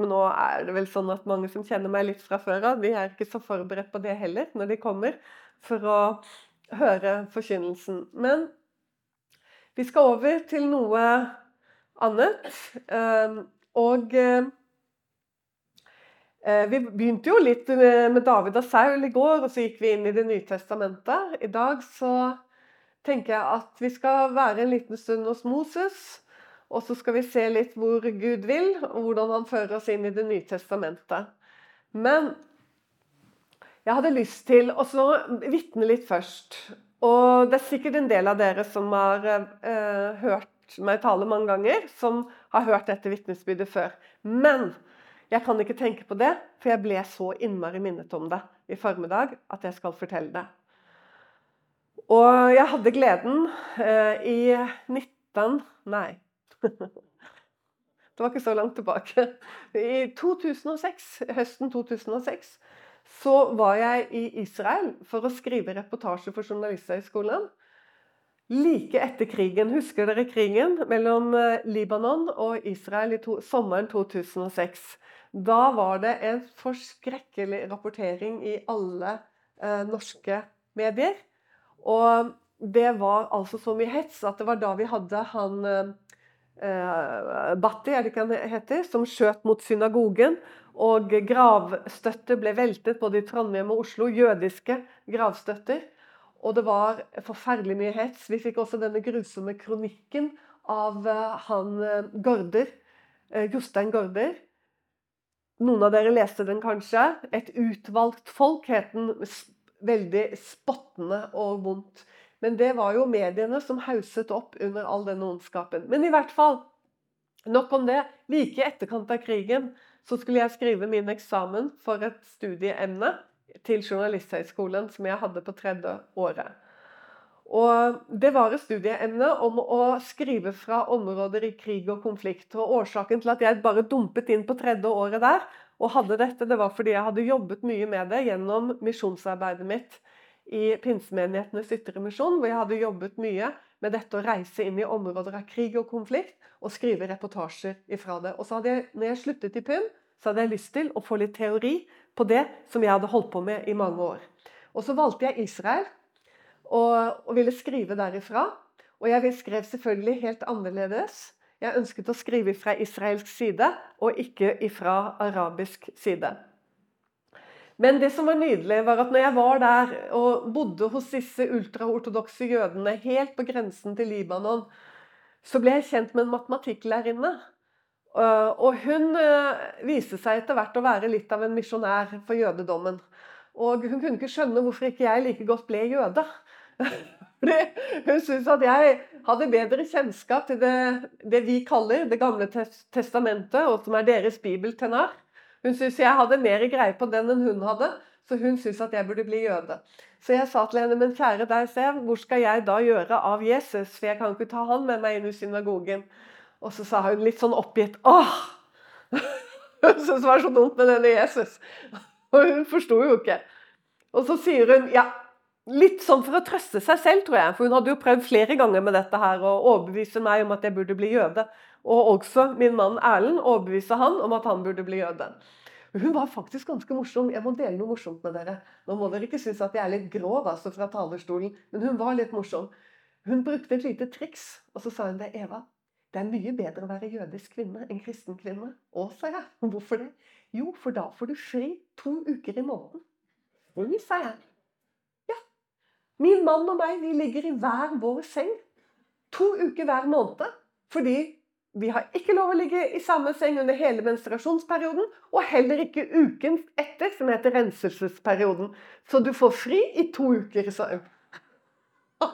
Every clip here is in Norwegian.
men nå er det vel sånn at mange som kjenner meg litt fra før av, de er ikke så forberedt på det heller når de kommer for å høre forkynnelsen. Men vi skal over til noe annet. Ehm, og eh, vi begynte jo litt med David og Saul i går, og så gikk vi inn i Det nye testamentet. I dag så tenker jeg at vi skal være en liten stund hos Moses. Og så skal vi se litt hvor Gud vil, og hvordan han fører oss inn i Det nye testamentet. Men jeg hadde lyst til å vitne litt først. Og det er sikkert en del av dere som har eh, hørt meg tale mange ganger, som har hørt dette vitnesbyrdet før. Men jeg kan ikke tenke på det, for jeg ble så innmari minnet om det i formiddag at jeg skal fortelle det. Og jeg hadde gleden eh, i 19... Nei, det var ikke så langt tilbake. I 2006, høsten 2006 så var jeg i Israel for å skrive reportasje for Journalisthøgskolen. Like etter krigen. Husker dere krigen mellom eh, Libanon og Israel i to, sommeren 2006? Da var det en forskrekkelig rapportering i alle eh, norske medier. Og det var altså så mye hets at det var da vi hadde han eh, Batti, er det ikke han heter, som skjøt mot synagogen. Og gravstøtter ble veltet både i Trondheim og Oslo. Jødiske gravstøtter. Og det var forferdelig mye hets. Vi fikk også denne grusomme kronikken av eh, han Gorder, Gaarder. Eh, Jostein Gaarder. Noen av dere leste den kanskje. 'Et utvalgt folk' het den. Veldig spottende og vondt. Men det var jo mediene som hauset opp under all denne ondskapen. Men i hvert fall, nok om det. Like i etterkant av krigen så skulle jeg skrive min eksamen for et studieemne til Journalisthøgskolen som jeg hadde på tredje året. Og Det var et studieemne om å skrive fra områder i krig og konflikt. Og Årsaken til at jeg bare dumpet inn på tredje året der og hadde dette, det var fordi jeg hadde jobbet mye med det gjennom misjonsarbeidet mitt i pinsemenighetenes ytre misjon, hvor jeg hadde jobbet mye med dette å reise inn i områder av krig og konflikt og skrive reportasjer ifra det. Og så hadde jeg, når jeg sluttet i PUM, så hadde jeg lyst til å få litt teori på det som jeg hadde holdt på med i mange år. Og så valgte jeg Israel og, og ville skrive derifra. Og jeg skrev selvfølgelig helt annerledes. Jeg ønsket å skrive fra israelsk side og ikke fra arabisk side. Men det som var nydelig, var at når jeg var der og bodde hos disse ultraortodokse jødene helt på grensen til Libanon, så ble jeg kjent med en matematikklærerinne. Øh, og hun øh, viste seg etter hvert å være litt av en misjonær for jødedommen. Og hun kunne ikke skjønne hvorfor ikke jeg like godt ble jøde. Hun syntes at jeg hadde bedre kjennskap til det, det vi kaller Det gamle testamentet, og som er deres bibel tenar. Hun syntes jeg hadde mer greie på den enn hun hadde, så hun syntes at jeg burde bli jøde. Så jeg sa til henne men kjære deg, selv, hvor skal jeg da gjøre av Jesus? For jeg kan ikke ta han med meg inn i synagogen. Og så sa hun litt sånn oppgitt åh! Hun syntes det var så dumt med denne Jesus. Og hun forsto jo ikke. Og så sier hun ja, litt sånn for å trøste seg selv, tror jeg. For hun hadde jo prøvd flere ganger med dette her å overbevise meg om at jeg burde bli jøde. Og også min mann Erlend overbevise han om at han burde bli jøde. Hun var faktisk ganske morsom. Jeg må dele noe morsomt med dere. Nå må dere ikke synes at jeg er litt grov altså, fra talerstolen, men hun var litt morsom. Hun brukte et lite triks, og så sa hun det. Eva, det er mye bedre å være jødisk kvinne enn kristen kvinne. Å, sa jeg. Hvorfor det? Jo, for da får du fri to uker i måneden. Oi, sa jeg. Ja. Min mann og meg, vi ligger i hver vår seng. To uker hver måned. Fordi vi har ikke lov å ligge i samme seng under hele menstruasjonsperioden, og heller ikke uken etter, som heter renselsesperioden. Så du får fri i to uker, sa hun.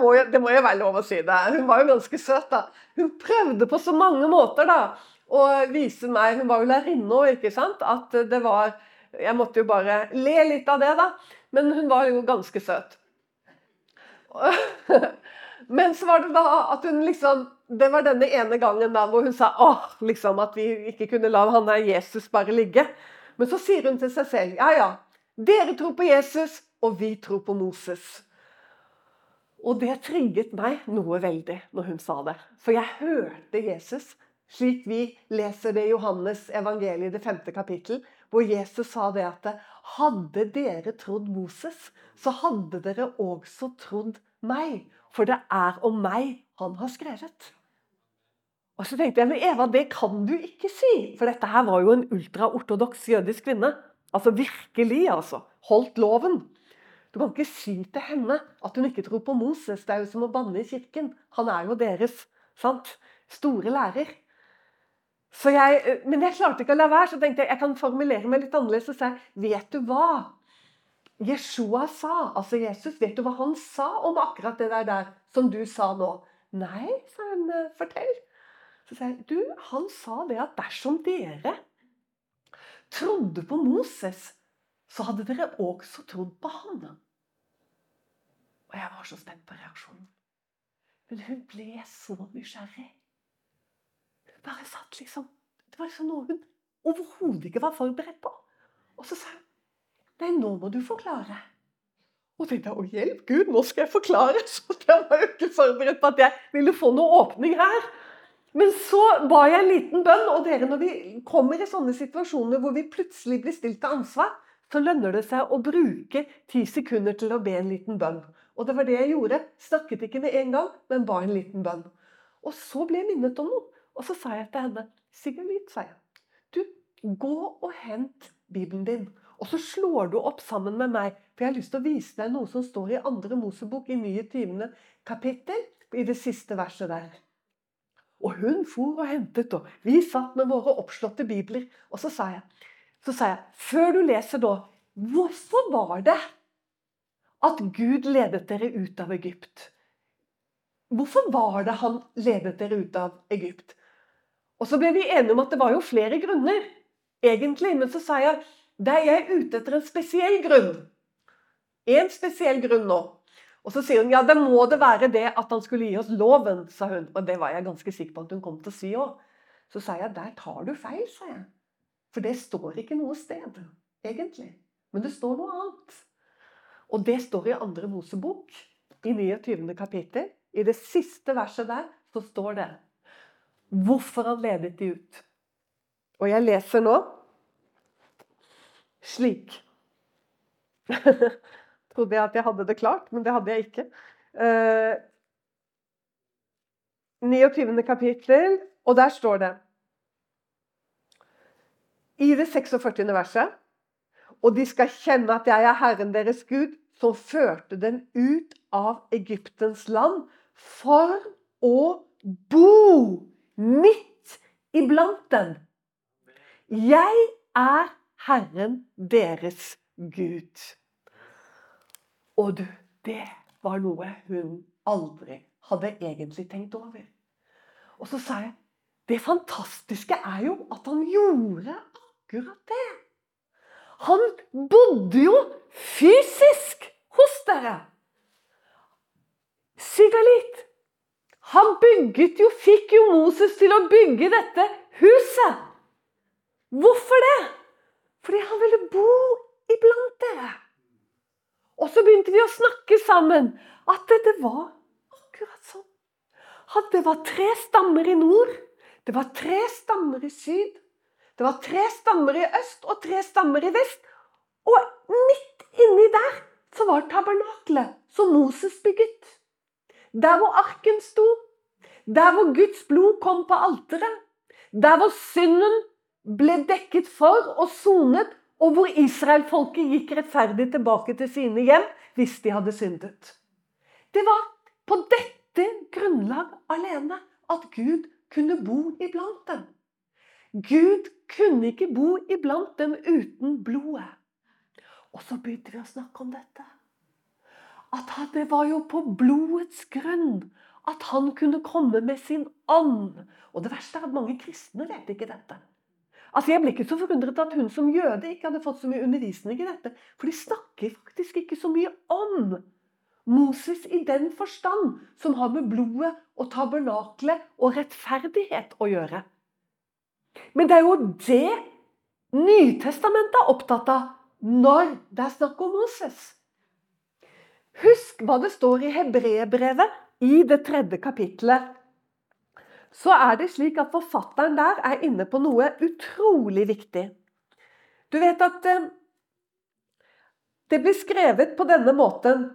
Må, det må jo være lov å si det. Hun var jo ganske søt, da. Hun prøvde på så mange måter da, å vise meg Hun var jo lærerinne òg, ikke sant? At det var Jeg måtte jo bare le litt av det, da. Men hun var jo ganske søt. Men så var det da at hun liksom Det var denne ene gangen da hvor hun sa åh, liksom at vi ikke kunne la han der Jesus bare ligge. Men så sier hun til seg selv ja ja, dere tror på Jesus, og vi tror på Moses. Og det trigget meg noe veldig når hun sa det. For jeg hørte Jesus slik vi leser det i Johannes evangeliet, det femte kapittel, hvor Jesus sa det at hadde dere trodd Moses, så hadde dere også trodd meg. For det er om meg han har skrevet. Og så tenkte jeg, men Eva, det kan du ikke si. For dette her var jo en ultraortodoks jødisk kvinne. Altså virkelig, altså. Holdt loven. Du kan ikke si til henne at hun ikke tror på Moses. Det er jo som å banne i kirken. Han er jo deres sant? store lærer. Jeg, men jeg klarte ikke å la være, så tenkte jeg jeg kan formulere meg litt annerledes. og si, Vet du hva Jeshua sa? Altså Jesus, vet du hva han sa om akkurat det der, der som du sa nå? Nei, sa hun. Fortell. Så sa jeg du, han sa det at dersom dere trodde på Moses, så hadde dere også trodd på han. Og jeg var så spent på reaksjonen. Men hun ble så nysgjerrig. Hun bare satt liksom Det var liksom noe hun overhodet ikke var forberedt på. Og så sa hun Nei, nå må du forklare. Og tenkte jeg, å hjelp Gud, nå skal jeg forklare! Så jeg var jo ikke forberedt på at jeg ville få noe åpning her. Men så ba jeg en liten bønn, og dere, når vi kommer i sånne situasjoner hvor vi plutselig blir stilt til ansvar, så lønner det seg å bruke ti sekunder til å be en liten bønn. Og det var det jeg gjorde. Snakket ikke med en gang, men ba en liten bønn. Og så ble jeg minnet om noe. Og så sa jeg til henne Sigurd Hvit, sa jeg. Du, gå og hent Bibelen din. Og så slår du opp sammen med meg, for jeg har lyst til å vise deg noe som står i andre Mosebok, i 29. kapittel, i det siste verset der. Og hun for og hentet, og vi satt med våre oppslåtte bibler. Og så sa jeg, så sa jeg før du leser da, hvorfor var det at Gud ledet dere ut av Egypt? Hvorfor var det han ledet dere ut av Egypt? Og så ble vi enige om at det var jo flere grunner, egentlig. Men så sa jeg det er jeg ute etter en spesiell grunn. En spesiell grunn nå. Og så sier hun ja, det må det være det at han skulle gi oss loven, sa hun. Og det var jeg ganske sikker på at hun kom til å si òg. Så sa jeg der tar du feil, sa jeg. For det står ikke noe sted, egentlig. Men det står noe annet. Og det står i andre Mosebok, i 29. kapittel. I det siste verset der så står det hvorfor han ledet de ut. Og jeg leser nå slik. trodde jeg at jeg hadde det klart, men det hadde jeg ikke. Eh, 29. kapittel, og der står det I det 46. verset Og de skal kjenne at jeg er Herren deres Gud, som førte dem ut av Egyptens land for å bo midt iblant dem. Jeg er Herren deres Gud. Og du, det var noe hun aldri hadde egentlig tenkt over. Og så sa jeg det fantastiske er jo at han gjorde akkurat det. Han bodde jo fysisk hos dere. Sigalit. Han bygget jo, fikk jo Moses til å bygge dette huset. Hvorfor det? Fordi han ville bo iblant dere. Og så begynte vi å snakke sammen. At det, var akkurat sånn. At det var tre stammer i nord. Det var tre stammer i syd. Det var tre stammer i øst og tre stammer i vest. Og midt inni der så var tabernaklet som Moses bygget. Der hvor arken sto. Der hvor Guds blod kom på alteret. Der hvor synden ble dekket for og sonet og hvor israelfolket gikk rettferdig tilbake til sine hjem hvis de hadde syndet. Det var på dette grunnlag alene at Gud kunne bo iblant dem. Gud kunne ikke bo iblant dem uten blodet. Og så begynte vi å snakke om dette. At det var jo på blodets grunn at han kunne komme med sin ånd. Og det verste er at mange kristne vet ikke dette. Altså Jeg ble ikke så forundret at hun som jøde ikke hadde fått så mye undervisning i dette. For de snakker faktisk ikke så mye om Moses i den forstand som har med blodet og tabernaklet og rettferdighet å gjøre. Men det er jo det Nytestamentet er opptatt av når det er snakk om Moses. Husk hva det står i Hebrebrevet i det tredje kapittelet. Så er det slik at forfatteren der er inne på noe utrolig viktig. Du vet at eh, det blir skrevet på denne måten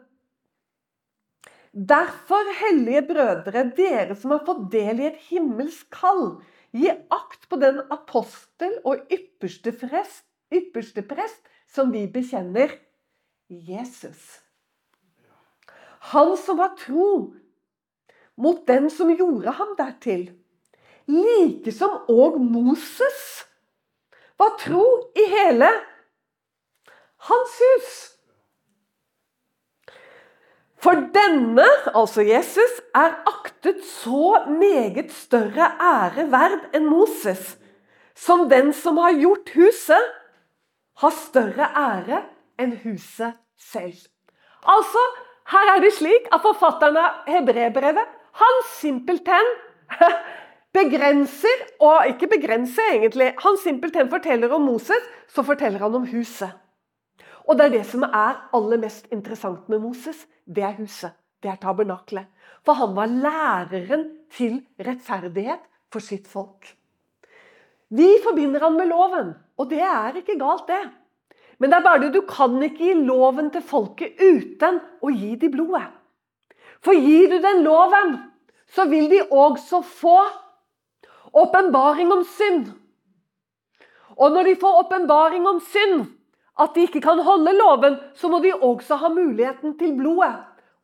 Derfor, hellige brødre, dere som har fått del i et himmelsk kall, gi akt på den apostel og ypperste prest, ypperste prest som vi bekjenner, Jesus. Han som har tro mot den som gjorde ham dertil. Like som òg Moses var tro i hele hans hus. For denne, altså Jesus, er aktet så meget større ære verd enn Moses, som den som har gjort huset, har større ære enn huset selv. Altså, her er det slik at forfatteren av hebreerbrevet, han simpelthen begrenser, og ikke begrenser egentlig, han simpelthen forteller om Moses, så forteller han om huset. Og det er det som er aller mest interessant med Moses. Det er huset. Det er tabernaklet. For han var læreren til rettferdighet for sitt folk. Vi forbinder han med loven, og det er ikke galt, det. Men det er bare det du kan ikke gi loven til folket uten å gi de blodet. For gir du den loven, så vil de også få åpenbaring om synd. Og når de får åpenbaring om synd, at de ikke kan holde loven, så må de også ha muligheten til blodet.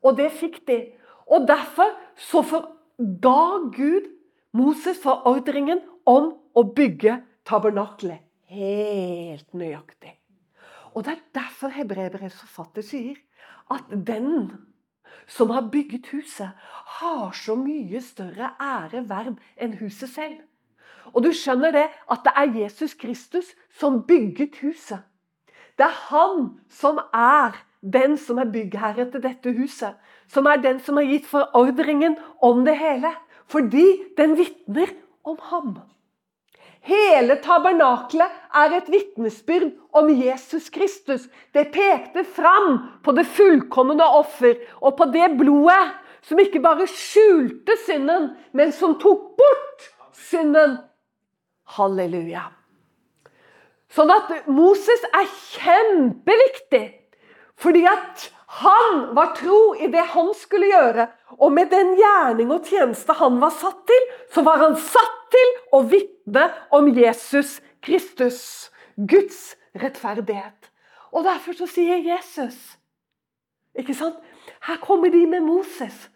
Og det fikk de. Og derfor så ga Gud Moses forordringen om å bygge tabernaklet helt nøyaktig. Og Det er derfor hebreerbrevets forfatter sier at den som har bygget huset, har så mye større ære verd enn huset selv. Og du skjønner det at det er Jesus Kristus som bygget huset. Det er han som er den som er byggherre til dette huset. Som er den som har gitt forordringen om det hele. Fordi den vitner om ham. Hele tabernaklet er et vitnesbyrd om Jesus Kristus. Det pekte fram på det fullkomne offer og på det blodet som ikke bare skjulte synden, men som tok bort synden. Halleluja. Sånn at Moses er kjempeviktig. Fordi at han var tro i det han skulle gjøre. Og med den gjerning og tjeneste han var satt til, så var han satt til å vitne om Jesus Kristus. Guds rettferdighet. Og derfor så sier Jesus Ikke sant? Her kommer de med Moses.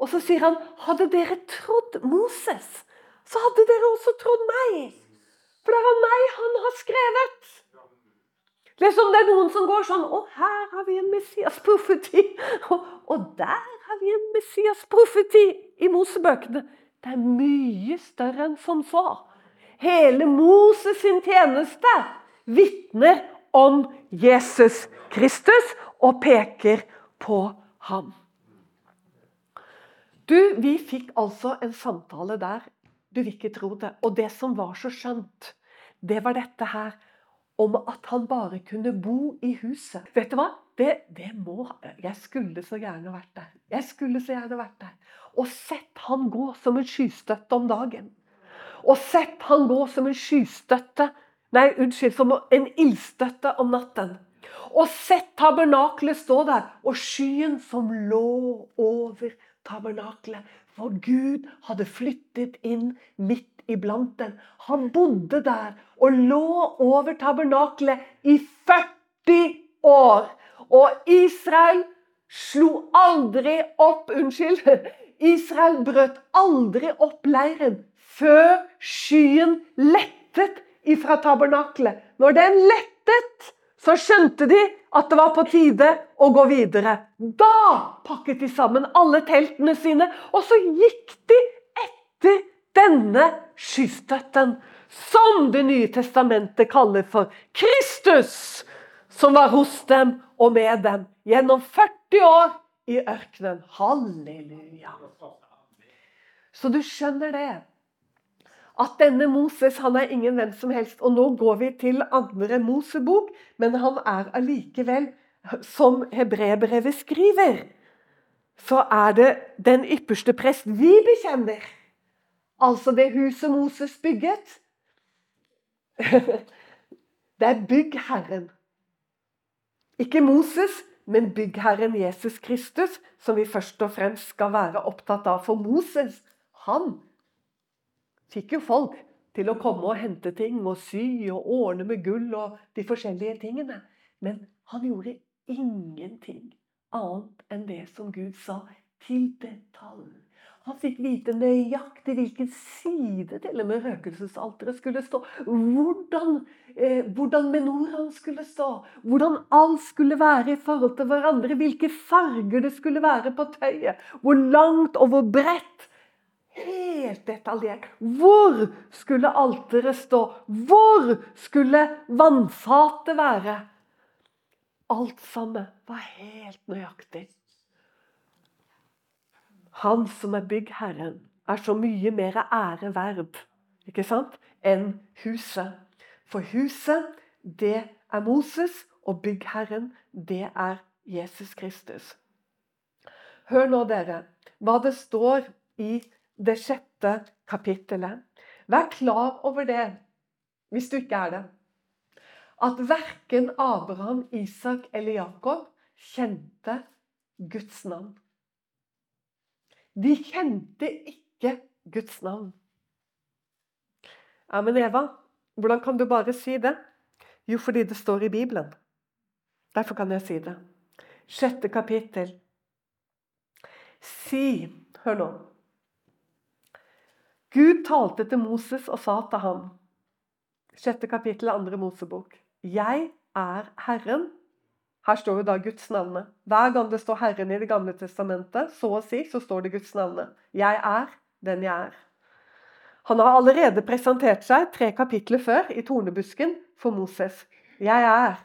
Og så sier han, hadde dere trodd Moses, så hadde dere også trodd meg. For det var meg han har skrevet. Liksom det er noen som går sånn Å, her har vi en Messias-profeti. Og, og, der har vi en Messias-profeti i Mosebøkene. Det er mye større enn som så. Hele Moses sin tjeneste vitner om Jesus Kristus og peker på ham. Du, vi fikk altså en samtale der. Du vil ikke tro det. Og det som var så skjønt, det var dette her om at han bare kunne bo i huset. Vet du hva? Det, det må Jeg skulle så gjerne vært der. Jeg skulle så gjerne vært der. Og sett han gå som en skystøtte om dagen. Og sett han gå som en skystøtte Nei, unnskyld, som en ildstøtte om natten. Og sett tabernaklet stå der, og skyen som lå over tabernaklet. For Gud hadde flyttet inn midt iblant dem. Han bodde der og lå over tabernaklet i 40 år. Og Israel slo aldri opp Unnskyld. Israel brøt aldri opp leiren før skyen lettet ifra tabernaklet. Når den lettet, så skjønte de at det var på tide å gå videre. Da pakket de sammen alle teltene sine, og så gikk de etter denne skystøtten, som Det nye testamentet kaller for Kristus, som var hos dem og med dem gjennom 40 år i ørkenen. Halleluja. Så du skjønner det. At denne Moses han er ingen hvem som helst. Og nå går vi til andre Mosebok, men han er allikevel, som hebreerbrevet skriver, så er det den ypperste prest vi bekjenner Altså det huset Moses bygget. Det er byggherren. Ikke Moses, men byggherren Jesus Kristus, som vi først og fremst skal være opptatt av. For Moses, han fikk jo folk til å komme og hente ting og sy og ordne med gull og de forskjellige tingene. Men han gjorde ingenting annet enn det som Gud sa, til detalj. Han fikk vite nøyaktig hvilken side til og med røkelsesalteret skulle stå. Hvordan, eh, hvordan menoraen skulle stå. Hvordan alt skulle være i forhold til hverandre. Hvilke farger det skulle være på tøyet. Hvor langt og hvor bredt. Helt detaljert. Hvor skulle alteret stå? Hvor skulle vannfatet være? Alt sammen var helt nøyaktig. Han som er byggherren, er så mye mer ære verd ikke sant? enn huset. For huset, det er Moses, og byggherren, det er Jesus Kristus. Hør nå, dere, hva det står i det sjette kapittelet. Vær klar over det, hvis du ikke er det. At verken Abraham, Isak eller Jakob kjente Guds navn. De kjente ikke Guds navn. Ja, Men Eva, hvordan kan du bare si det? Jo, fordi det står i Bibelen. Derfor kan jeg si det. Sjette kapittel. Si Hør nå. Gud talte til Moses og sa til ham Sjette kapittel, andre Mosebok. Jeg er Herren her står jo da Guds navne. Hver gang det står Herren i Det gamle testamentet, så å si, så står det Guds navne. Jeg er den jeg er. Han har allerede presentert seg tre kapitler før i tornebusken for Moses. Jeg er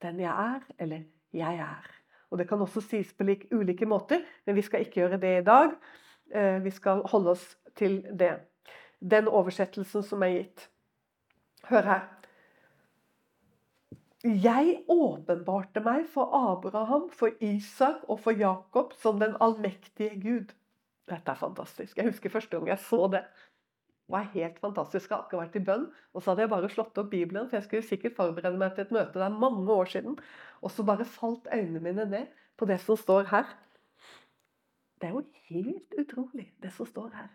den jeg er, eller jeg er. Og Det kan også sies på ulike måter, men vi skal ikke gjøre det i dag. Eh, vi skal holde oss til det. Den oversettelsen som er gitt. Hør her. Jeg åpenbarte meg for Abraham, for Isak og for Jakob som den allmektige Gud. Dette er fantastisk. Jeg husker første gang jeg så det. Det var helt fantastisk. Jeg har akkurat vært i bønn, og så hadde jeg bare slått opp Bibelen, for jeg skulle sikkert forberede meg til et møte der mange år siden. Og så bare falt øynene mine ned på det som står her. Det er jo helt utrolig, det som står her.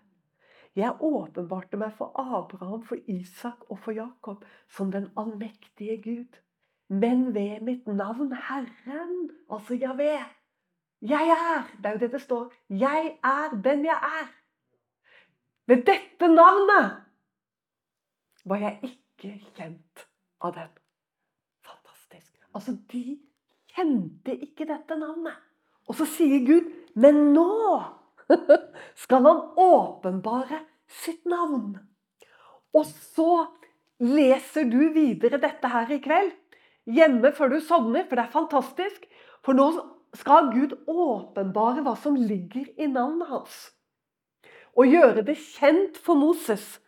Jeg åpenbarte meg for Abraham, for Isak og for Jakob som den allmektige Gud men ved mitt navn Herren, altså Javé. Jeg er. Det er jo det det står. Jeg er den jeg er. Ved dette navnet var jeg ikke kjent av dem. Fantastisk. Altså, de kjente ikke dette navnet. Og så sier Gud, men nå skal han åpenbare sitt navn. Og så leser du videre dette her i kveld hjemme før du sovner, for det er fantastisk. For nå skal Gud åpenbare hva som ligger i navnet hans. Og gjøre det kjent for Moses.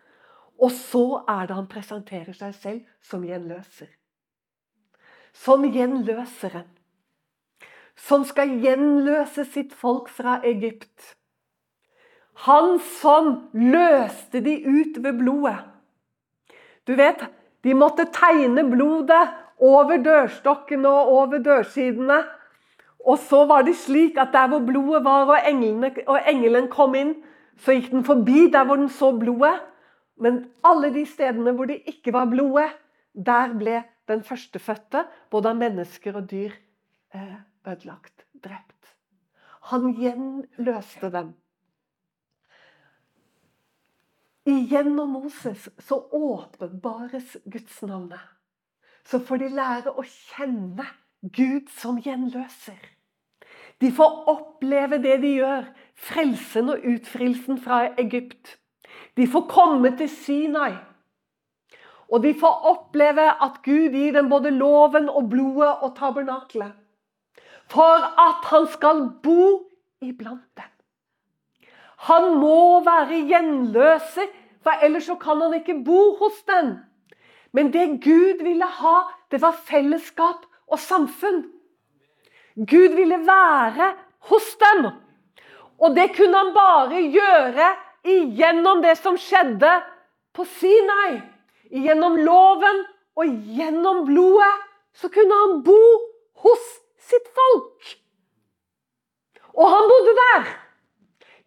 Og så er det han presenterer seg selv som gjenløser. Som gjenløseren. Som skal gjenløse sitt folk fra Egypt. Han som løste de ut ved blodet. Du vet, de måtte tegne blodet over dørstokken og over dørsidene. Og så var det slik at der hvor blodet var, og, englene, og engelen kom inn, så gikk den forbi der hvor den så blodet. Men alle de stedene hvor det ikke var blodet, der ble den førstefødte, både av mennesker og dyr, eh, ødelagt, drept. Han gjenløste dem. Igjennom Moses så åpenbares Guds navnet så får de lære å kjenne Gud som gjenløser. De får oppleve det de gjør, frelsen og utfrielsen fra Egypt. De får komme til Sinai. Og de får oppleve at Gud gir dem både loven og blodet og tabernaklet. For at han skal bo iblant dem. Han må være gjenløser, for ellers så kan han ikke bo hos dem. Men det Gud ville ha, det var fellesskap og samfunn. Gud ville være hos dem. Og det kunne han bare gjøre igjennom det som skjedde på Sinai. Gjennom loven og gjennom blodet så kunne han bo hos sitt folk. Og han bodde der.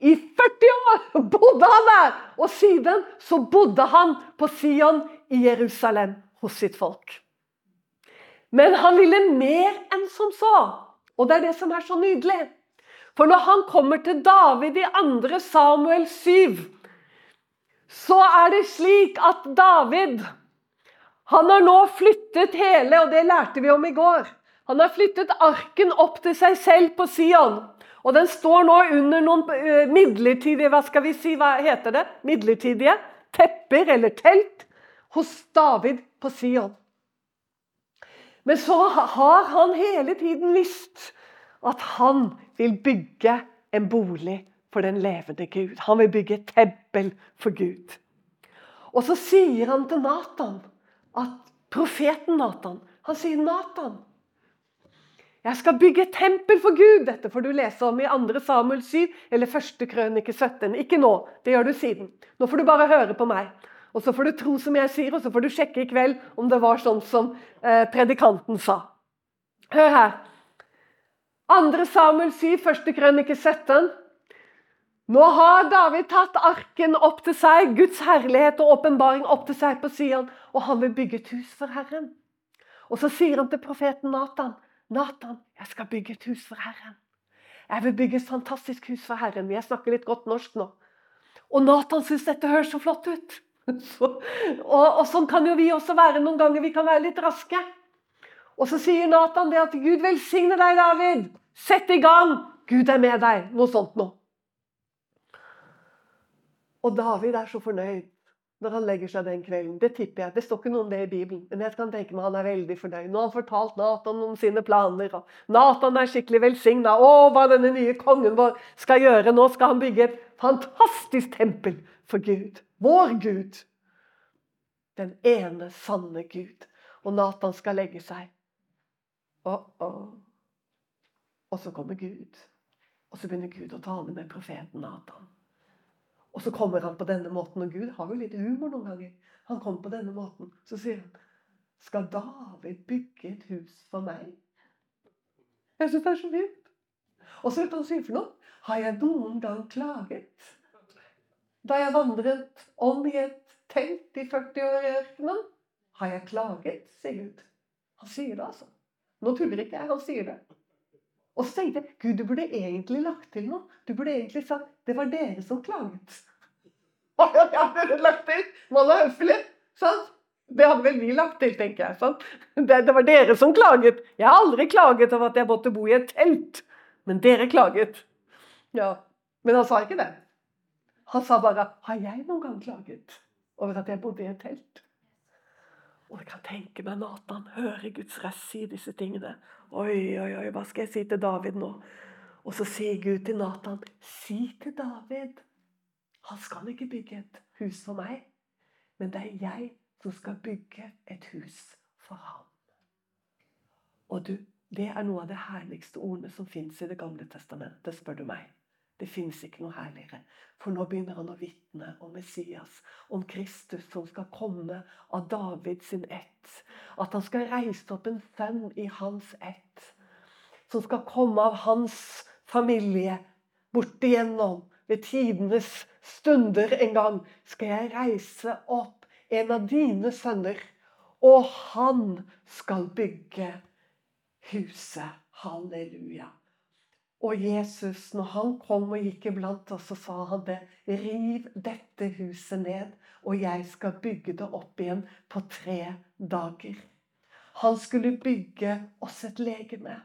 I 40 år bodde han der! Og siden så bodde han på Sion i Jerusalem hos sitt folk. Men han ville mer enn som så. Og det er det som er så nydelig. For når han kommer til David i 2. Samuel 7, så er det slik at David han har nå flyttet hele, og det lærte vi om i går. Han har flyttet arken opp til seg selv på Sion. Og den står nå under noen eh, midlertidige hva skal vi si, hva heter det? Midlertidige tepper eller telt hos David på Sion. Men så har han hele tiden visst at han vil bygge en bolig for den levende Gud. Han vil bygge et tempel for Gud. Og så sier han til Nathan, at profeten Nathan Han sier, 'Nathan, jeg skal bygge et tempel for Gud.' Dette får du lese om i 2. Samuel 7 eller 1. Krønike 17. Ikke nå, det gjør du siden. Nå får du bare høre på meg. Og så får du tro som jeg sier, og så får du sjekke i kveld om det var sånn som eh, predikanten sa. Hør her. 2. Samuel 7, 1. krønike 17. Nå har David tatt arken opp til seg, Guds herlighet og åpenbaring opp til seg på Sion, og han vil bygge et hus for Herren. Og så sier han til profeten Nathan, Nathan, jeg skal bygge et hus for Herren. Jeg vil bygge et fantastisk hus for Herren. Jeg snakker litt godt norsk nå. Og Nathan syns dette høres så flott ut. Så, og, og, sånn kan jo vi også være noen ganger. Vi kan være litt raske. Og så sier Nathan det at Gud velsigne deg, David. Sett i gang. Gud er med deg. Noe sånt noe. Og David er så fornøyd når han legger seg den kvelden. Det tipper jeg. Det står ikke noe om det i Bibelen, men jeg kan tenke meg han er veldig fornøyd. Nå har han fortalt Nathan om sine planer. og Nathan er skikkelig velsigna. Å, hva denne nye kongen vår skal gjøre. Nå skal han bygge et fantastisk tempel for Gud. Vår Gud. Den ene sanne Gud. Og Nathan skal legge seg. Å, å. Og så kommer Gud. Og så begynner Gud å tale med profeten Nathan. Og så kommer han på denne måten, og Gud har jo litt humor noen ganger. Han kommer på denne måten, så sier han Skal David bygge et hus for meg? Jeg syns det er så fint. Og så vet du hva han sier for noe? Har jeg noen gang klaget? Da jeg vandret om i et telt i 40 år i ørkenen, har jeg klaget, sier Gud. Han sier det, altså. Nå tuller ikke jeg, han sier det. Og så tenkte jeg Gud, du burde egentlig lagt til noe. Du burde egentlig sagt det var dere som klaget. Ja, burde lagt til. Man er høflig. Sant? Det hadde vel vi lagt til, tenker jeg. Sant? Det, det, var dere som klaget. Jeg har aldri klaget over at jeg måtte bo i et telt. Men dere klaget. Ja, Men han sa ikke det. Han sa bare 'Har jeg noen gang klaget over at jeg bodde i et telt?' Og jeg kan tenke meg Nathan høre Guds rest si disse tingene. Oi, oi, oi, hva skal jeg si til David nå? Og så sier Gud til Nathan, si til David Han skal ikke bygge et hus for meg, men det er jeg som skal bygge et hus for ham. Og du, det er noe av det herligste ordene som fins i Det gamle testamentet, spør du meg. Det fins ikke noe herligere. For nå begynner han å vitne om Messias, om Kristus som skal komme av David sin ett. At han skal reise opp en sønn i hans ett. Som skal komme av hans familie bortigjennom. Ved tidenes stunder en gang skal jeg reise opp en av dine sønner. Og han skal bygge huset. Halleluja. Og Jesus, når han kom og gikk iblant oss, så sa han det. Riv dette huset ned, og jeg skal bygge det opp igjen på tre dager. Han skulle bygge oss et legeme.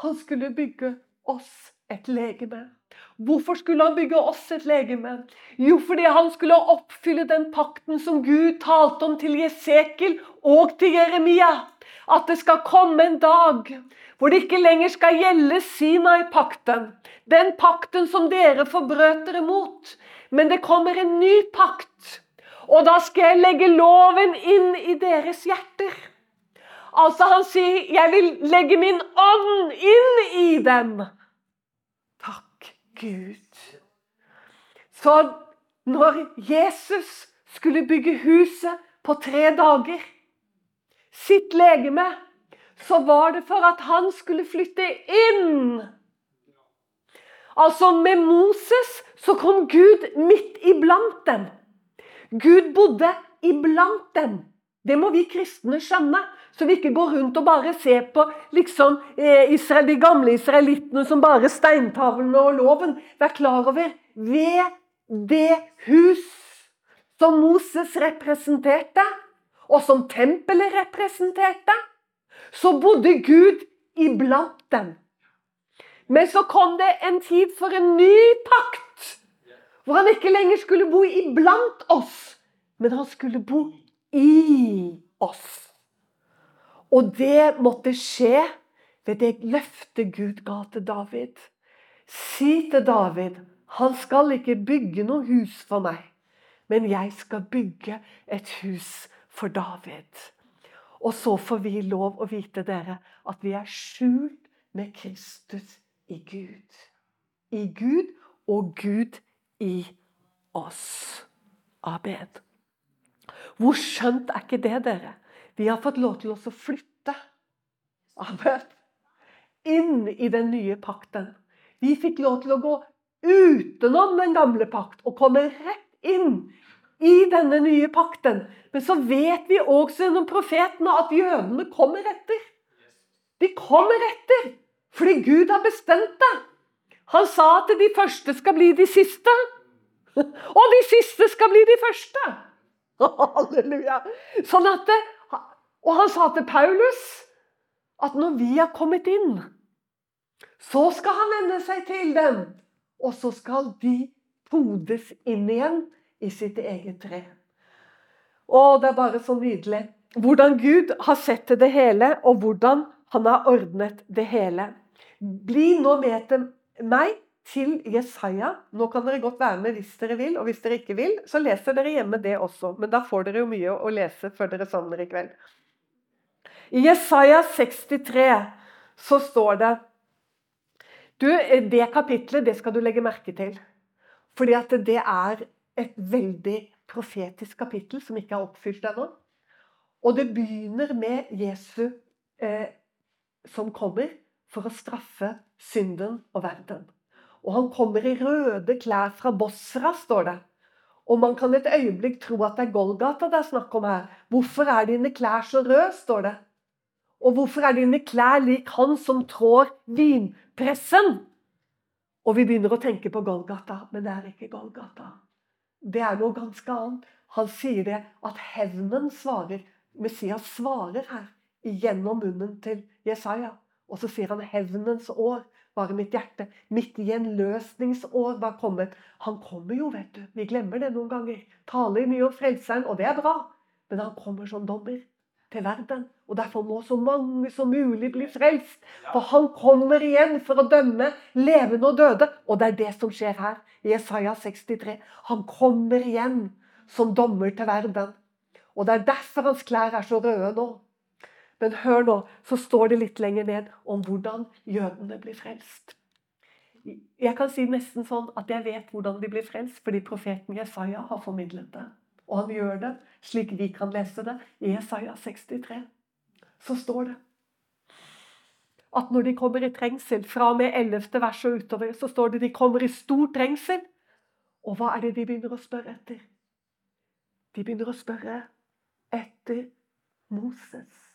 Han skulle bygge oss et legeme. Hvorfor skulle han bygge oss et legeme? Jo, fordi han skulle oppfylle den pakten som Gud talte om til Jesekel og til Jeremia. At det skal komme en dag hvor det ikke lenger skal gjelde Sinai-pakten. Den pakten som dere forbrøt dere mot. Men det kommer en ny pakt. Og da skal jeg legge loven inn i deres hjerter. Altså Han sier 'Jeg vil legge min ånd inn i dem'. Takk, Gud. Så når Jesus skulle bygge huset på tre dager, sitt legeme, så var det for at han skulle flytte inn. Altså, med Moses så kom Gud midt iblant dem. Gud bodde iblant dem. Det må vi kristne skjønne. Så vi ikke går rundt og bare ser på liksom, eh, Israel, de gamle israelittene som bare steintavlene og loven. Vær klar over ved det hus som Moses representerte, og som tempelet representerte, så bodde Gud iblant dem. Men så kom det en tid for en ny pakt, hvor han ikke lenger skulle bo iblant oss, men han skulle bo i oss. Og det måtte skje ved det løftet Gud ga til David. Si til David han skal ikke bygge noe hus for meg, men jeg skal bygge et hus for David. Og så får vi lov å vite dere at vi er skjult med Kristus i Gud. I Gud og Gud i oss. Amen. Hvor skjønt er ikke det, dere? Vi har fått lov til å flytte Amen. inn i den nye pakten. Vi fikk lov til å gå utenom den gamle pakt og komme rett inn i denne nye pakten. Men så vet vi også gjennom profetene at jødene kommer etter. De kommer etter fordi Gud har bestemt det. Han sa at de første skal bli de siste. Og de siste skal bli de første. Halleluja. Sånn at og han sa til Paulus at når vi har kommet inn, så skal han vende seg til dem. Og så skal de podes inn igjen i sitt eget tre. Å, det er bare så nydelig. Hvordan Gud har sett til det hele, og hvordan han har ordnet det hele. Bli nå med til meg til Jesaja. Nå kan dere godt være med hvis dere vil, og hvis dere ikke vil, så leser dere hjemme det også. Men da får dere jo mye å lese før dere sovner i kveld. I Jesaja 63 så står det du, Det kapitlet det skal du legge merke til. Fordi at det er et veldig profetisk kapittel som ikke er oppfylt ennå. Og det begynner med Jesu eh, som kommer for å straffe synden og verden. Og han kommer i røde klær fra Bosra, står det. Og man kan et øyeblikk tro at det er Golgata det er snakk om her. Hvorfor er dine klær så røde, står det. Og hvorfor er dine klær lik han som trår vinpressen? Og vi begynner å tenke på Golgata, men det er ikke Golgata. Det er noe ganske annet. Han sier det at hevnen svarer. Messias svarer her gjennom munnen til Jesaja. Og så sier han 'hevnens år var i mitt hjerte'. Mitt gjenløsningsår var kommet. Han kommer jo, vet du. Vi glemmer det noen ganger. Taler mye om Frelseren, og det er bra. Men han kommer som dommer til verden. Og Derfor må så mange som mulig bli frelst. For han kommer igjen for å dømme levende og døde. Og det er det som skjer her i Jesaja 63. Han kommer igjen som dommer til verden. Og det er derfor hans klær er så røde nå. Men hør nå, så står det litt lenger ned om hvordan jødene blir frelst. Jeg kan si nesten sånn at jeg vet hvordan de blir frelst, fordi profeten Jesaja har formidlet det. Og han gjør det slik vi kan lese det i Jesaja 63. Så står det at når de kommer i trengsel, fra og med 11. vers og utover, så står det de kommer i stor trengsel. Og hva er det de begynner å spørre etter? De begynner å spørre etter Moses.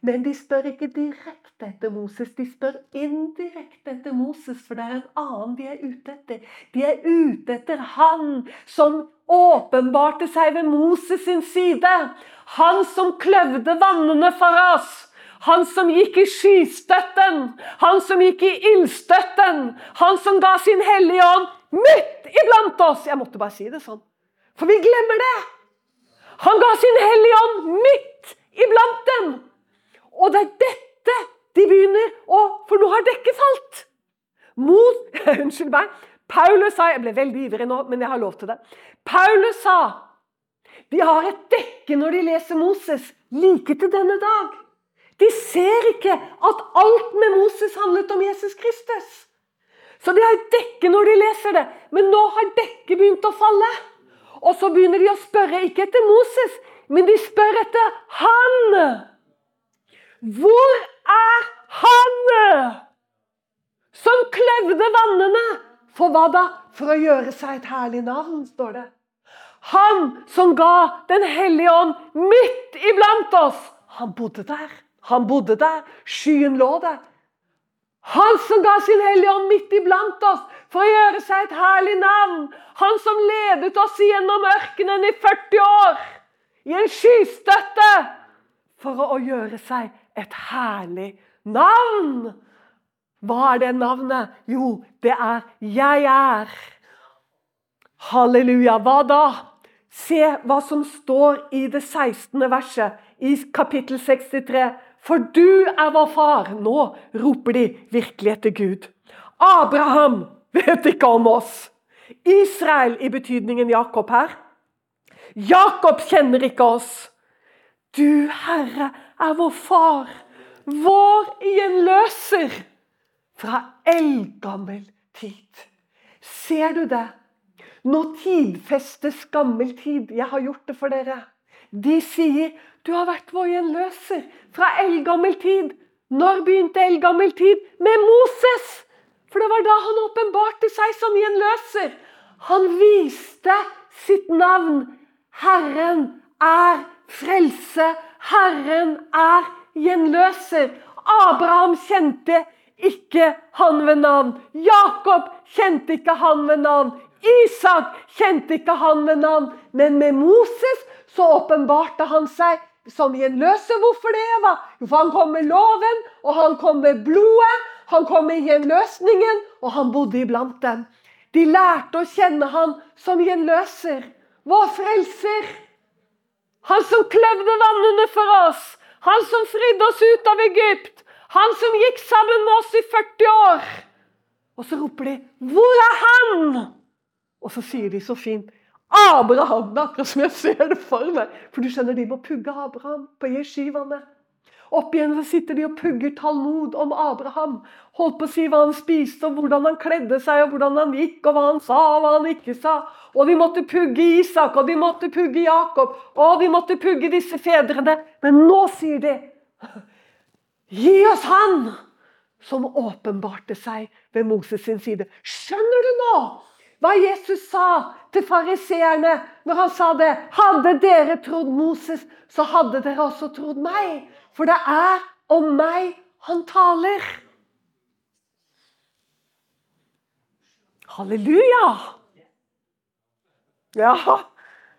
Men de spør ikke direkte etter Moses, de spør indirekte etter Moses, for det er en annen de er ute etter. De er ute etter han som åpenbarte seg ved Moses sin side. Han som kløvde vannene for oss. Han som gikk i skystøtten, han som gikk i ildstøtten, han som ga sin hellige ånd midt iblant oss. Jeg måtte bare si det sånn, for vi glemmer det. Han ga sin hellige ånd midt iblant dem. Og det er dette de begynner å For nå har dekket falt! Mot Unnskyld meg. Paulus sa Jeg ble veldig ivrig nå, men jeg har lov til det. Paulus sa de har et dekke når de leser Moses, like til denne dag. De ser ikke at alt med Moses handlet om Jesus Kristus. Så de har et dekke når de leser det. Men nå har dekket begynt å falle. Og så begynner de å spørre, ikke etter Moses, men de spør etter han. Hvor er han som kløvde vannene? For hva da? For å gjøre seg et herlig navn, står det. Han som ga Den hellige ånd midt iblant oss. Han bodde der. Han bodde der. Skyen lå der. Han som ga sin hellige ånd midt iblant oss for å gjøre seg et herlig navn. Han som ledet oss gjennom ørkenen i 40 år i en skystøtte for å gjøre seg et herlig navn. Hva er det navnet? Jo, det er 'Jeg er'. Halleluja. Hva da? Se hva som står i det 16. verset i kapittel 63. For du er vår far. Nå roper de virkelig etter Gud. Abraham vet ikke om oss. Israel i betydningen Jakob her. Jakob kjenner ikke oss. Du, Herre, er vår far, vår gjenløser fra eldgammel tid. Ser du det? Nå tidfestes gammel tid. Jeg har gjort det for dere. De sier du har vært vår gjenløser fra eldgammel tid. Når begynte eldgammel tid? Med Moses! For det var da han åpenbarte seg som gjenløser. Han viste sitt navn. Herren er frelse. Herren er gjenløser. Abraham kjente ikke han ved navn. Jakob kjente ikke han ved navn. Isak kjente ikke han ved navn. Men med Moses så åpenbarte han seg som gjenløser. Hvorfor det? Eva? For han kom med loven, og han kom med blodet. Han kom med gjenløsningen, og han bodde iblant dem. De lærte å kjenne han som gjenløser. Vår frelser. Han som kløvde vannene for oss. Han som fridde oss ut av Egypt. Han som gikk sammen med oss i 40 år. Og så roper de 'Hvor er han?' Og så sier de så fint Abraham! Akkurat som jeg ser det for meg. For du skjønner, de må pugge Abraham på jeshivaene. Opp igjen så sitter de og pugger Talmud om Abraham. Holdt på å si hva han spiste, og hvordan han kledde seg, og hvordan han gikk, og hva han sa og hva han ikke sa. Og vi måtte pugge Isak, og vi måtte pugge Jakob, og vi måtte pugge disse fedrene. Men nå sier de Gi oss han som åpenbarte seg ved Moses sin side. Skjønner du nå hva Jesus sa til fariseerne når han sa det? Hadde dere trodd Moses, så hadde dere også trodd meg. For det er om meg han taler. Halleluja! Ja,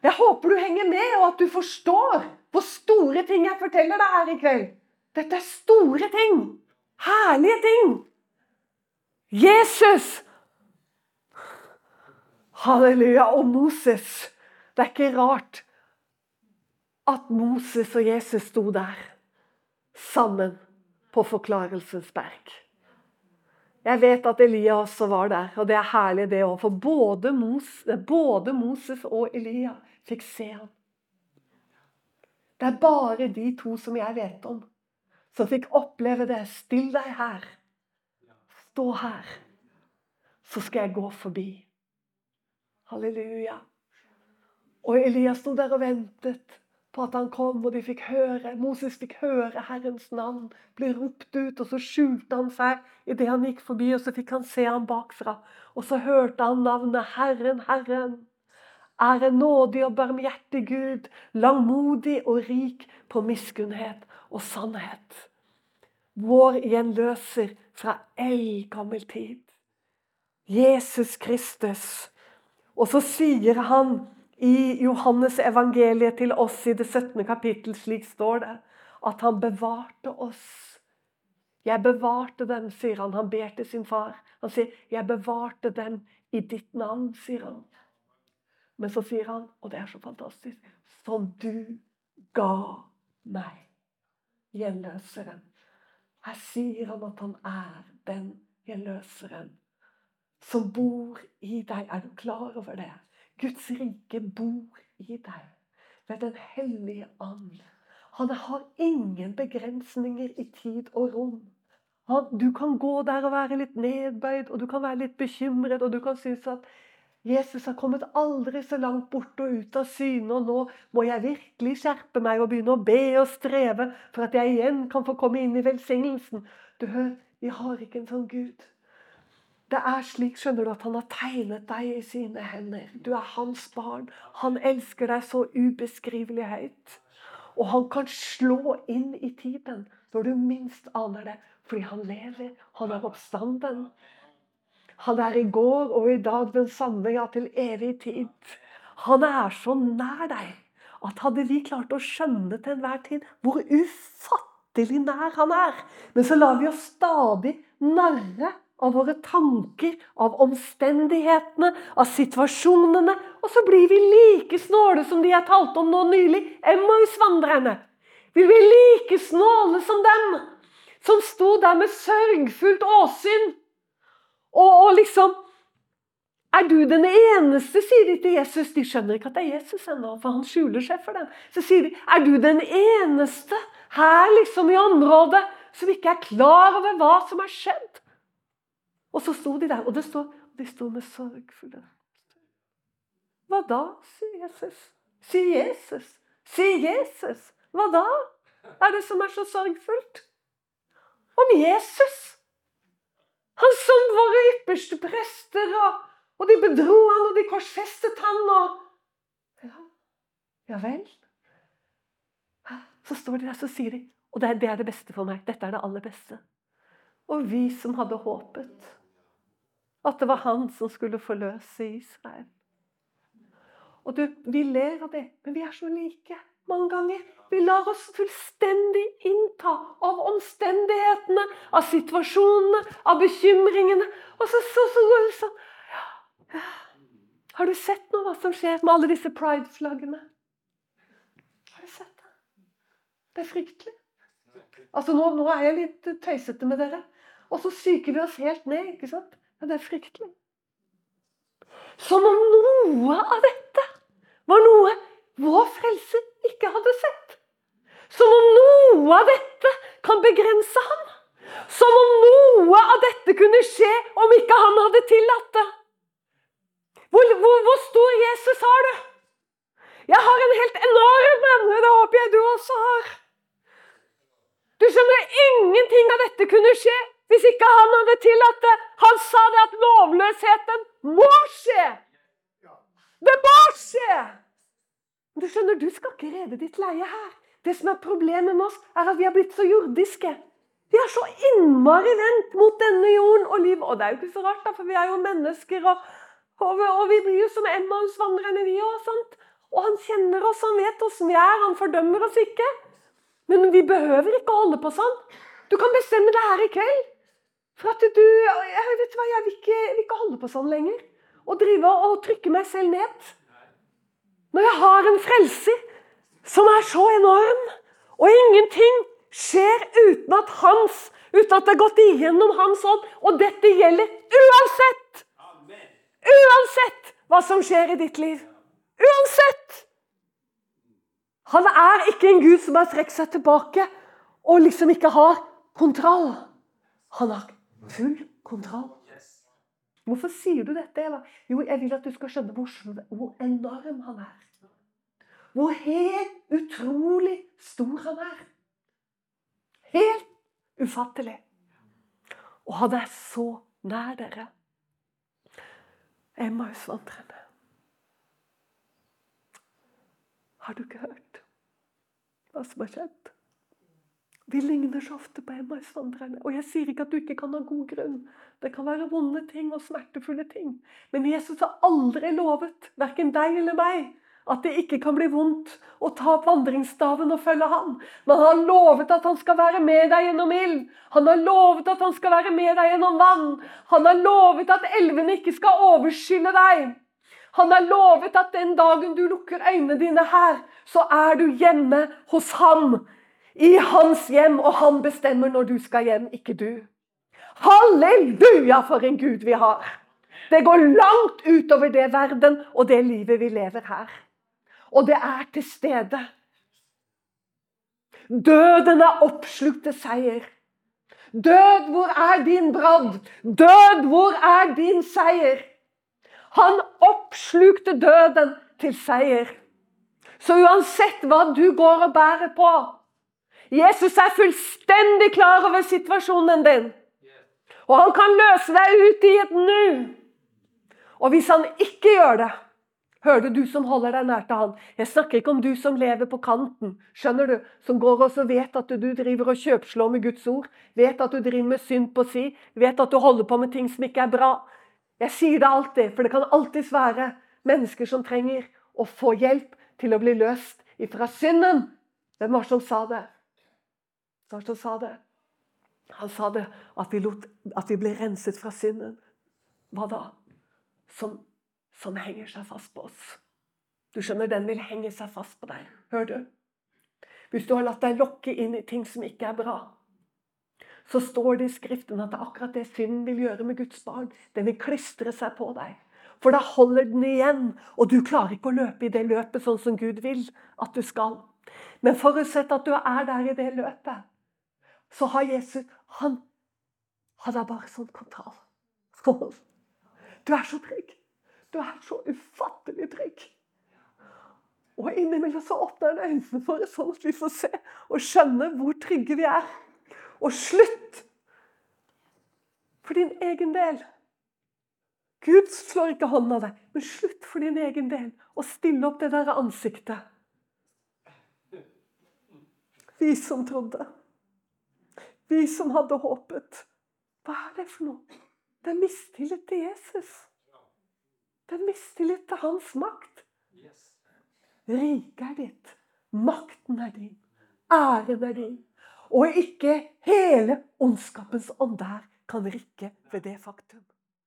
jeg håper du henger med, og at du forstår hvor store ting jeg forteller deg her i kveld. Dette er store ting. Herlige ting. Jesus Halleluja. Og Moses. Det er ikke rart at Moses og Jesus sto der sammen på Forklarelsens berg. Jeg vet at Elia også var der, og det er herlig det òg. For både, Mos, både Moses og Elia fikk se ham. Det er bare de to som jeg vet om, som fikk oppleve det. Still deg her. Stå her. Så skal jeg gå forbi. Halleluja. Og Elias sto der og ventet på at han kom, og de fikk høre. Moses fikk høre Herrens navn bli ropt ut, og så skjulte han seg idet han gikk forbi, og så fikk han se ham bakfra. Og så hørte han navnet Herren, Herren. Er en nådig og barmhjertig Gud, langmodig og rik på miskunnhet og sannhet. Vår gjenløser fra eldgammel tid. Jesus Kristus og så sier han i Johannes evangeliet til oss i det 17. kapittel, slik står det, at han bevarte oss. Jeg bevarte dem, sier han. Han ber til sin far. Han sier, 'Jeg bevarte dem i ditt navn', sier han. Men så sier han, og det er så fantastisk, 'som du ga meg', gjenløseren. Her sier han at han er den gjenløseren som bor i deg. Er du klar over det? Guds rike bor i deg ved Den hellige ånd. Han har ingen begrensninger i tid og rom. Han, du kan gå der og være litt nedbøyd, og du kan være litt bekymret, og du kan synes at Jesus har kommet aldri så langt bort og ut av syne, og nå må jeg virkelig skjerpe meg og begynne å be og streve for at jeg igjen kan få komme inn i velsignelsen. Du hør, vi har ikke en sånn Gud. Det er slik skjønner du, at han har tegnet deg i sine hender. Du er hans barn. Han elsker deg så ubeskrivelig høyt. Og han kan slå inn i tiden når du minst aner det. Fordi han lever. Han er oppstanden. Han er i går og i dag den samme, ja, til evig tid. Han er så nær deg at hadde vi klart å skjønne til enhver tid hvor ufattelig nær han er Men så lar vi oss stadig narre av våre tanker, av omstendighetene, av situasjonene. Og så blir vi like snåle som de jeg talte om nå nylig, Emmaus-vandrerne. Vi blir like snåle som dem, som sto der med sørgfullt åsyn. Og, og liksom Er du den eneste, sier de til Jesus. De skjønner ikke at det er Jesus ennå, for han skjuler seg for dem. Så sier de, er du den eneste her liksom i området som ikke er klar over hva som har skjedd? Og så sto de der, og det står, de sto med sorgfulle Hva da, sier Jesus. Sier Jesus. Sier Jesus. Hva da? Er det som er så sorgfullt? Om Jesus. Han som våre ypperste prester, og, og de bedro han, og de korsfestet han, og Ja, ja vel. Så står de der, så sier de Og det er, det beste for meg. Dette er det aller beste. Og vi som hadde håpet at det var han som skulle forløse Israel. Og du, Vi ler av det, men vi er så like mange ganger. Vi lar oss fullstendig innta av omstendighetene, av situasjonene, av bekymringene. Og så, så, så går det sånn ja. Har du sett noe hva som skjer med alle disse pride-flaggene? Har du sett det? Det er fryktelig. Altså, nå, nå er jeg litt tøysete med dere. Og så psyker vi oss helt ned. ikke sant? Ja, det er fryktelig. Som om noe av dette var noe vår frelse ikke hadde sett. Som om noe av dette kan begrense ham. Som om noe av dette kunne skje om ikke han hadde tillatt det. Hvor, hvor, hvor stor Jesus har du? Jeg har en helt enorm en. Det håper jeg du også har. Du skjønner, ingenting av dette kunne skje hvis ikke han hadde tillatt det. Han sa det at lovløsheten må skje! Det må skje! Du skjønner, du skal ikke rede ditt leie her. Det som er problemet med oss, er at vi har blitt så jordiske. Vi er så innmari vendt mot denne jorden og liv. Og det er jo ikke så rart, da, for vi er jo mennesker. Og, og, og vi blir jo som Emmaus-vandrerne, vi òg. Og han kjenner oss, han vet åssen vi er. Han fordømmer oss ikke. Men vi behøver ikke å holde på sånn. Du kan bestemme det her i kveld. For at du Jeg vet hva, jeg vil ikke, vil ikke holde på sånn lenger. Og drive og trykke meg selv ned. Når jeg har en frelser som er så enorm, og ingenting skjer uten at hans uten at det har gått igjennom hans ånd. Og dette gjelder uansett! Uansett hva som skjer i ditt liv. Uansett! Han er ikke en Gud som har trukket seg tilbake og liksom ikke har kontroll. Han har Full kontroll. Hvorfor sier du dette, Eva? Jo, jeg vil at du skal skjønne hvor, hvor enorm han er. Hvor helt utrolig stor han er. Helt ufattelig. Og han er så nær dere. Emmausvandrerne. Har du ikke hørt hva som har skjedd? Vi ligner så ofte på Emmausvandrerne. Og jeg sier ikke at du ikke kan ha god grunn. Det kan være vonde ting og smertefulle ting. Men Jesus har aldri lovet, verken deg eller meg, at det ikke kan bli vondt å ta opp vandringsstaven og følge ham. Men han har lovet at han skal være med deg gjennom ild. Han har lovet at han skal være med deg gjennom vann. Han har lovet at elvene ikke skal overskylle deg. Han har lovet at den dagen du lukker øynene dine her, så er du hjemme hos ham i hans hjem, og han bestemmer når du skal hjem, ikke du. Halleluja, for en Gud vi har! Det går langt utover det verden og det livet vi lever her. Og det er til stede. Døden er oppslukt til seier. Død, hvor er din brann? Død, hvor er din seier? Han oppslukte døden til seier. Så uansett hva du går og bærer på Jesus er fullstendig klar over situasjonen din. Og han kan løse deg ut i et nu. Og hvis han ikke gjør det, hører du du som holder deg nær til han. Jeg snakker ikke om du som lever på kanten, skjønner du, som går og vet at du driver og kjøpslår med Guds ord, vet at du driver med synd på si, vet at du holder på med ting som ikke er bra. Jeg sier det alltid, for det kan alltids være mennesker som trenger å få hjelp til å bli løst ifra synden. Hvem var det som sa det? Var sa det? Han sa det at vi, lot, at vi ble renset fra synden. Hva da? Som, som henger seg fast på oss. Du skjønner, den vil henge seg fast på deg. Hører du? Hvis du har latt deg lokke inn i ting som ikke er bra, så står det i Skriften at det er akkurat det synden vil gjøre med Guds barn. Den vil klistre seg på deg. For da holder den igjen, og du klarer ikke å løpe i det løpet sånn som Gud vil at du skal. Men forutsett at du er der i det løpet, så har Jesus Han hadde bare sånn kontroll. Du er så trygg. Du er så ufattelig trygg. Og innimellom så åpner han øynene våre sånn at vi får se og skjønne hvor trygge vi er. Og slutt for din egen del. Gud slår ikke hånden av deg, men slutt for din egen del og stille opp det der ansiktet. Vi som trodde. Vi som hadde håpet. Hva er det for noe? Det er mistillit til Jesus. Det er mistillit til hans makt. Riket er ditt. Makten er din. Æren er din. Og ikke hele ondskapens ånd der kan rikke ved det faktum.